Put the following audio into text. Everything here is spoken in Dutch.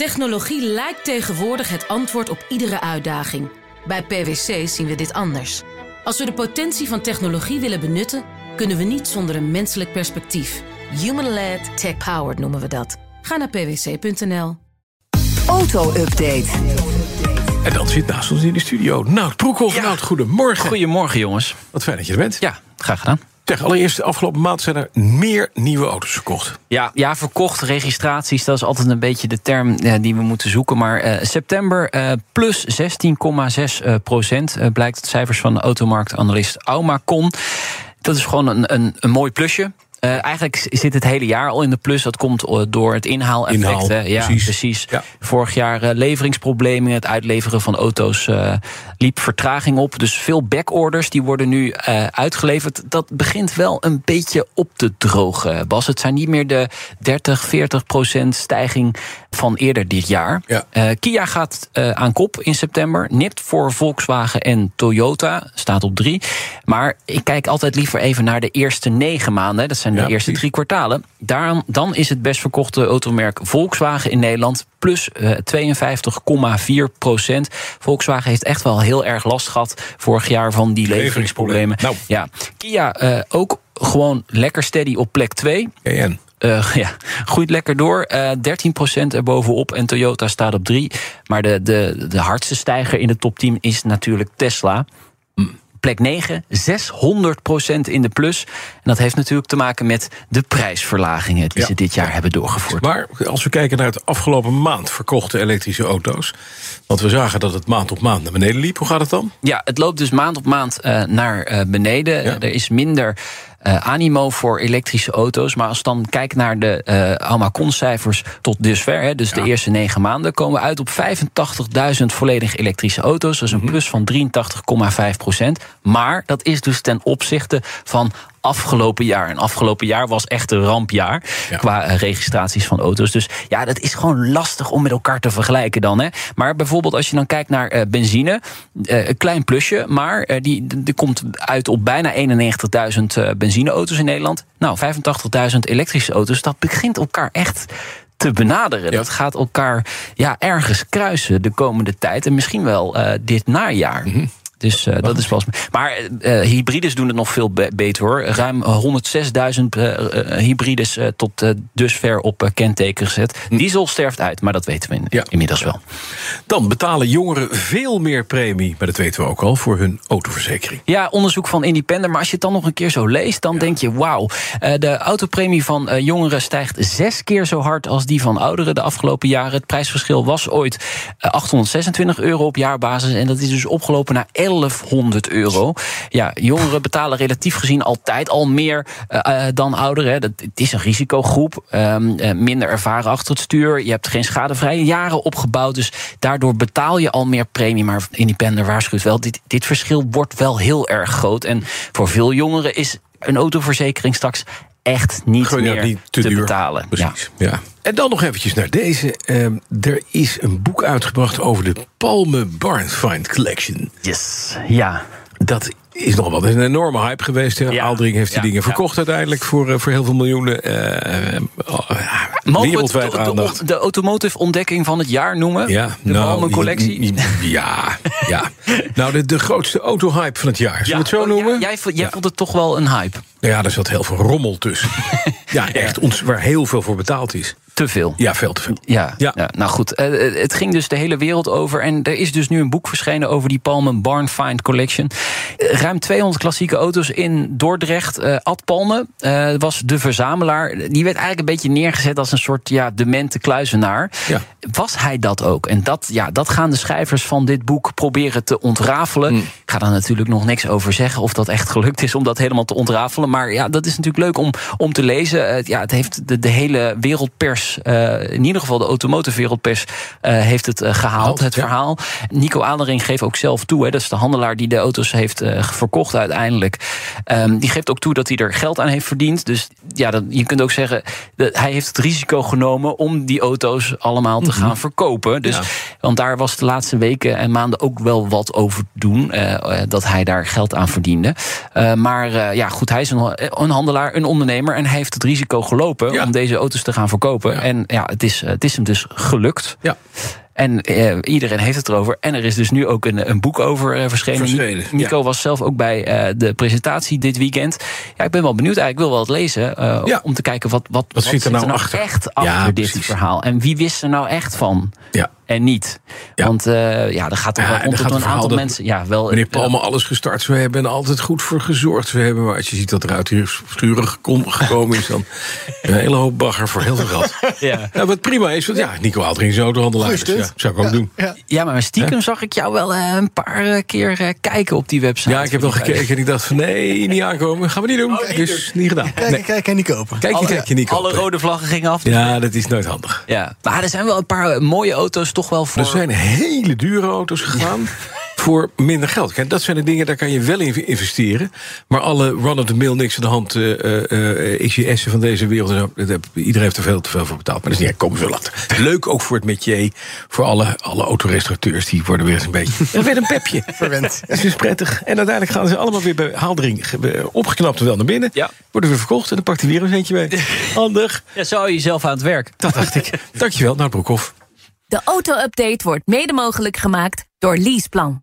Technologie lijkt tegenwoordig het antwoord op iedere uitdaging. Bij PwC zien we dit anders. Als we de potentie van technologie willen benutten, kunnen we niet zonder een menselijk perspectief. Human-led, tech-powered noemen we dat. Ga naar pwc.nl. Auto-update. En dan zit naast ons in de studio Nout Broekhoff. Ja. Nout, goedemorgen. Goedemorgen, jongens. Wat fijn dat je er bent. Ja, graag gedaan. Zeg, allereerst, de afgelopen maand zijn er meer nieuwe auto's verkocht. Ja, ja, verkocht registraties, dat is altijd een beetje de term eh, die we moeten zoeken. Maar eh, september eh, plus 16,6 eh, procent eh, blijkt uit cijfers van de automarktanalist Aumacon. Dat is gewoon een, een, een mooi plusje. Eh, eigenlijk zit het hele jaar al in de plus. Dat komt eh, door het inhaaleffect. Inhaal, hè. ja, precies. precies. Ja. Vorig jaar eh, leveringsproblemen. Het uitleveren van auto's liep vertraging op. Dus veel backorders die worden nu uitgeleverd. Dat begint wel een beetje op te drogen, Bas. Het zijn niet meer de 30, 40 procent stijging van eerder dit jaar. Ja. Kia gaat aan kop in september. Nipt voor Volkswagen en Toyota. Staat op drie. Maar ik kijk altijd liever even naar de eerste negen maanden. Dat zijn de Ja, eerste drie kwartalen. Daarom, dan is het best verkochte automerk Volkswagen in Nederland plus eh, 52,4 procent. Volkswagen heeft echt wel heel erg last gehad vorig jaar van die leveringsproblemen. Nou. Ja, Kia eh, ook gewoon lekker steady op plek 2. KN. Eh, ja, groeit lekker door. eh 13% erbovenop en Toyota staat op 3. Maar de, de, de hardste stijger in de top 10 is natuurlijk Tesla. Plek 9, 600% in de plus. En dat heeft natuurlijk te maken met de prijsverlagingen die Ja. ze dit jaar hebben doorgevoerd. Maar als we kijken naar het afgelopen maand verkochte elektrische auto's. Want we zagen dat het maand op maand naar beneden liep. Hoe gaat het dan? Ja, het loopt dus maand op maand eh, naar eh, beneden. Ja. Er is minder eh, animo voor elektrische auto's. Maar als dan kijkt naar de eh Almacon-cijfers tot dusver... Hè, dus de eerste negen maanden... komen we uit op 85.000 volledig elektrische auto's. Dat is Mhm. een plus van 83,5 procent. Maar dat is dus ten opzichte van afgelopen jaar. En afgelopen jaar was echt een rampjaar Ja. qua eh, registraties van auto's. Dus ja, dat is gewoon lastig om met elkaar te vergelijken dan. Hè. Maar bijvoorbeeld als je dan kijkt naar eh, benzine, eh, een klein plusje, maar die, die komt uit op bijna 91.000 eh, benzineauto's in Nederland. Nou, 85.000 elektrische auto's, dat begint elkaar echt te benaderen. Ja. Dat gaat elkaar ja, ergens kruisen de komende tijd. En misschien wel dit najaar. Mhm. Dus eh, dat is wel. Maar eh, hybrides doen het nog veel be- beter hoor. Ruim 106.000 eh, eh, hybrides eh, tot eh, dusver op eh, kenteken gezet. Diesel sterft uit, maar dat weten we in- Hm. Ja. inmiddels wel. Dan betalen jongeren veel meer premie. Maar dat weten we ook al voor hun autoverzekering. Ja, onderzoek van Independent. Maar als je het dan nog een keer zo leest, dan denk je: wauw. eh, de autopremie van eh, jongeren stijgt zes keer zo hard als die van ouderen de afgelopen jaren. Het prijsverschil was ooit eh, 826 euro op jaarbasis. En dat is dus opgelopen naar 1100 euro. Ja, jongeren betalen relatief gezien altijd al meer eh, eh, dan ouderen. Dat, het is een risicogroep. ehm, eh, minder ervaren achter het stuur. Je hebt geen schadevrije jaren opgebouwd. Dus daardoor betaal je al meer premie. Maar Independent waarschuwt wel, dit, dit verschil wordt wel heel erg groot. En voor veel jongeren is een autoverzekering straks echt niet Gewoon, meer niet te te, duur. betalen. Precies. Ja. En dan nog eventjes naar deze. Ehm, er is een boek uitgebracht over de Palme Barnfind Collection. Yes, ja. Dat is nog wel een enorme hype geweest. Hè? Ja. Heeft die Ja, dingen verkocht uiteindelijk voor, eh, voor heel veel miljoenen. ja, Mogen we wereldwijd het de, de, de automotive ontdekking van het jaar noemen? Ja, de Palme collectie? Ja, ja. nou, de, de grootste autohype van het jaar. Zullen we het zo Oh, noemen? ja, jij vond- jij Ja. vond het toch wel een hype? Ja, er zat heel veel rommel tussen. ja, echt. Ons, waar heel veel voor betaald is. Te veel. Ja, veel te veel. Ja, Ja. ja. nou goed. eh, het ging dus de hele wereld over. En er is dus nu een boek verschenen over die Palmen Barn Find Collection. Eh, Ruim 200 klassieke auto's in Dordrecht. Eh, Ad Palme eh, was de verzamelaar. Die werd eigenlijk een beetje neergezet als een soort ja, demente kluizenaar. Ja. Was hij dat ook? En dat, ja, dat gaan de schrijvers van dit boek proberen te ontrafelen. Mm. Ik ga daar natuurlijk nog niks over zeggen of dat echt gelukt is om dat helemaal te ontrafelen. Maar ja, dat is natuurlijk leuk om, om te lezen. Eh, ja, het heeft de, de hele wereldpers, eh, in ieder geval de automotive wereldpers, eh, heeft het eh, gehaald, Gehaald, het ja. verhaal. Nico Adering geeft ook zelf toe, hè, dat is de handelaar die de auto's heeft verkocht uiteindelijk. Ehm, die geeft ook toe dat hij er geld aan heeft verdiend. Dus ja, dat, je kunt ook zeggen, dat hij heeft het risico genomen om die auto's allemaal te gaan verkopen. Dus, Ja. Want daar was de laatste weken en maanden ook wel wat over doen. dat hij daar geld aan verdiende. Maar ja, goed, hij is een, een handelaar, een ondernemer. En hij heeft het risico gelopen Ja. om deze auto's te gaan verkopen. Ja. En ja, het is, het is hem dus gelukt. Ja. En eh, iedereen heeft het erover. En er is dus nu ook een, een boek over eh, verschenen. Verschenen, Nico ja. was zelf ook bij eh, de presentatie dit weekend. Ja, ik ben wel benieuwd. Eigenlijk wil wel het lezen. eh, Ja. Om te kijken wat, wat, Wat zit er nou achter? echt achter Ja, dit precies. verhaal. En wie wist er nou echt van? Ja. En niet. Ja. Want ja, er gaat toch Ja, wel tot een aantal mensen. Ja, wel. Meneer eh, Palme, alles gestart. We hebben er altijd goed voor gezorgd. We hebben, maar als je ziet dat er uit hier gekom- gekomen is... dan een hele hoop bagger voor heel veel geld. Ja. Nou, wat prima is, want ja, Nico haalt in zijn autohandelaar. Dus, ja, zou ik ook doen. Ja. Maar stiekem zag ik jou wel eh, een paar eh, keer eh, kijken op die website. Ja, ik heb wel gekeken en ik dacht van nee, niet aankomen. Gaan we niet doen. Oh, niet dus niet gedaan. Kijk, Nee. kijk en niet kopen. Kijk alle, kijk je niet alle kopen. rode vlaggen gingen af. Ja, dat is nooit handig. Ja. Maar er zijn wel een paar mooie auto's toch wel voor. Er zijn hele dure auto's gegaan voor minder geld. Kijk, dat zijn de dingen, daar kan je wel in investeren. Maar alle run-of-the-mill, niks aan de hand, eh eh XJS'en van deze wereld... zo, dat iedereen heeft er veel te veel voor betaald. Maar dat is niet, komen zo later. Leuk ook voor het métier, voor alle, alle autorestaurateurs... die worden weer eens een beetje... Ja, weer een pepje. Verwend. Dat is dus prettig. En uiteindelijk gaan ze allemaal weer bij Haaldring... ge- opgeknapt en wel naar binnen. Ja. Worden weer verkocht en dan pakt hij weer een centje mee. Handig. Ja, zo hou je jezelf aan het werk. Dat dacht ik. Dankjewel, naar Broekhoff. De auto-update wordt mede mogelijk gemaakt door Leaseplan.